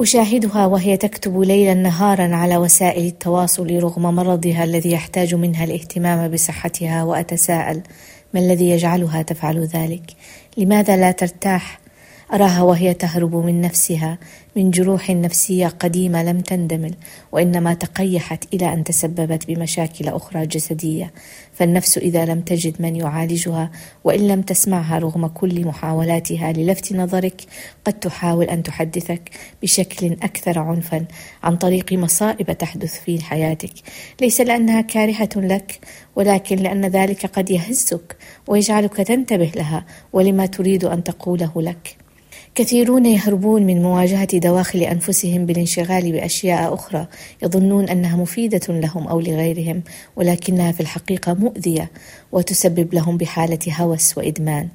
أشاهدها وهي تكتب ليلا نهارا على وسائل التواصل رغم مرضها الذي يحتاج منها الاهتمام بصحتها وأتساءل ما الذي يجعلها تفعل ذلك؟ لماذا لا ترتاح؟ أراها وهي تهرب من نفسها من جروح نفسية قديمة لم تندمل وإنما تقيحت إلى أن تسببت بمشاكل أخرى جسدية. فالنفس إذا لم تجد من يعالجها وإن لم تسمعها رغم كل محاولاتها للفت نظرك قد تحاول أن تحدثك بشكل أكثر عنفا عن طريق مصائب تحدث في حياتك. ليس لأنها كارهة لك ولكن لأن ذلك قد يهزك ويجعلك تنتبه لها ولما تريد أن تقوله لك. كثيرون يهربون من مواجهة دواخل أنفسهم بالانشغال بأشياء أخرى. يظنون أنها مفيدة لهم أو لغيرهم ولكنها في الحقيقة مؤذية وتسبب لهم بحالة هوس وإدمان.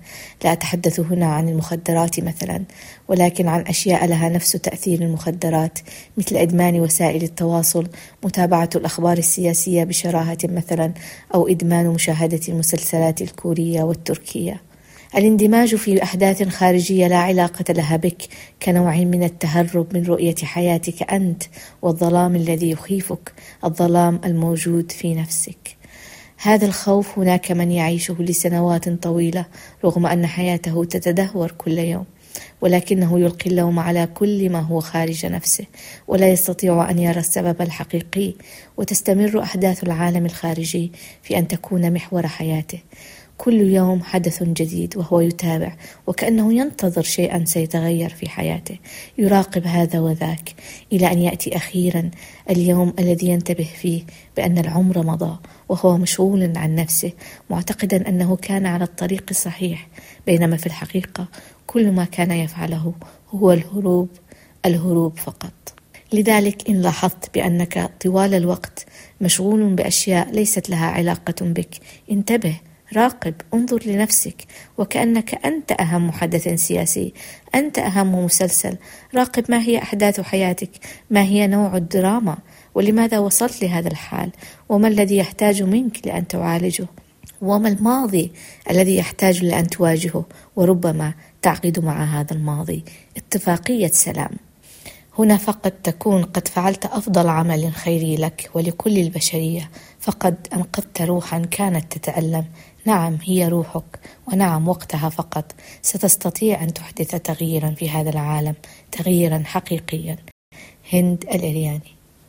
لا أتحدث هنا عن المخدرات مثلا ولكن عن أشياء لها نفس تأثير المخدرات مثل إدمان وسائل التواصل متابعة الأخبار السياسية بشراهة مثلا أو إدمان مشاهدة المسلسلات الكورية والتركية. الاندماج في أحداث خارجية لا علاقة لها بك كنوع من التهرب من رؤية حياتك أنت والظلام الذي يخيفك الظلام الموجود في نفسك. هذا الخوف هناك من يعيشه لسنوات طويلة رغم أن حياته تتدهور كل يوم ولكنه يلقي اللوم على كل ما هو خارج نفسه ولا يستطيع أن يرى السبب الحقيقي وتستمر أحداث العالم الخارجي في أن تكون محور حياته. كل يوم حدث جديد وهو يتابع وكأنه ينتظر شيئا سيتغير في حياته. يراقب هذا وذاك إلى أن يأتي أخيرا اليوم الذي ينتبه فيه بأن العمر مضى وهو مشغول عن نفسه معتقدا أنه كان على الطريق الصحيح. بينما في الحقيقة كل ما كان يفعله هو الهروب الهروب فقط. لذلك إن لاحظت بأنك طوال الوقت مشغول بأشياء ليست لها علاقة بك انتبه راقب انظر لنفسك. وكأنك أنت أهم محدث سياسي. أنت أهم مسلسل. راقب ما هي أحداث حياتك؟ ما هي نوع الدراما؟ ولماذا وصلت لهذا الحال؟ وما الذي يحتاج منك لأن تعالجه؟ وما الماضي الذي يحتاج لأن تواجهه؟ وربما تعقد مع هذا الماضي. اتفاقية سلام. هنا فقط تكون قد فعلت أفضل عمل خيري لك ولكل البشرية. فقد أنقذت روحا كانت تتألم. نعم هي روحك ونعم وقتها فقط. ستستطيع أن تحدث تغييرا في هذا العالم تغييرا حقيقيا. هند الإرياني.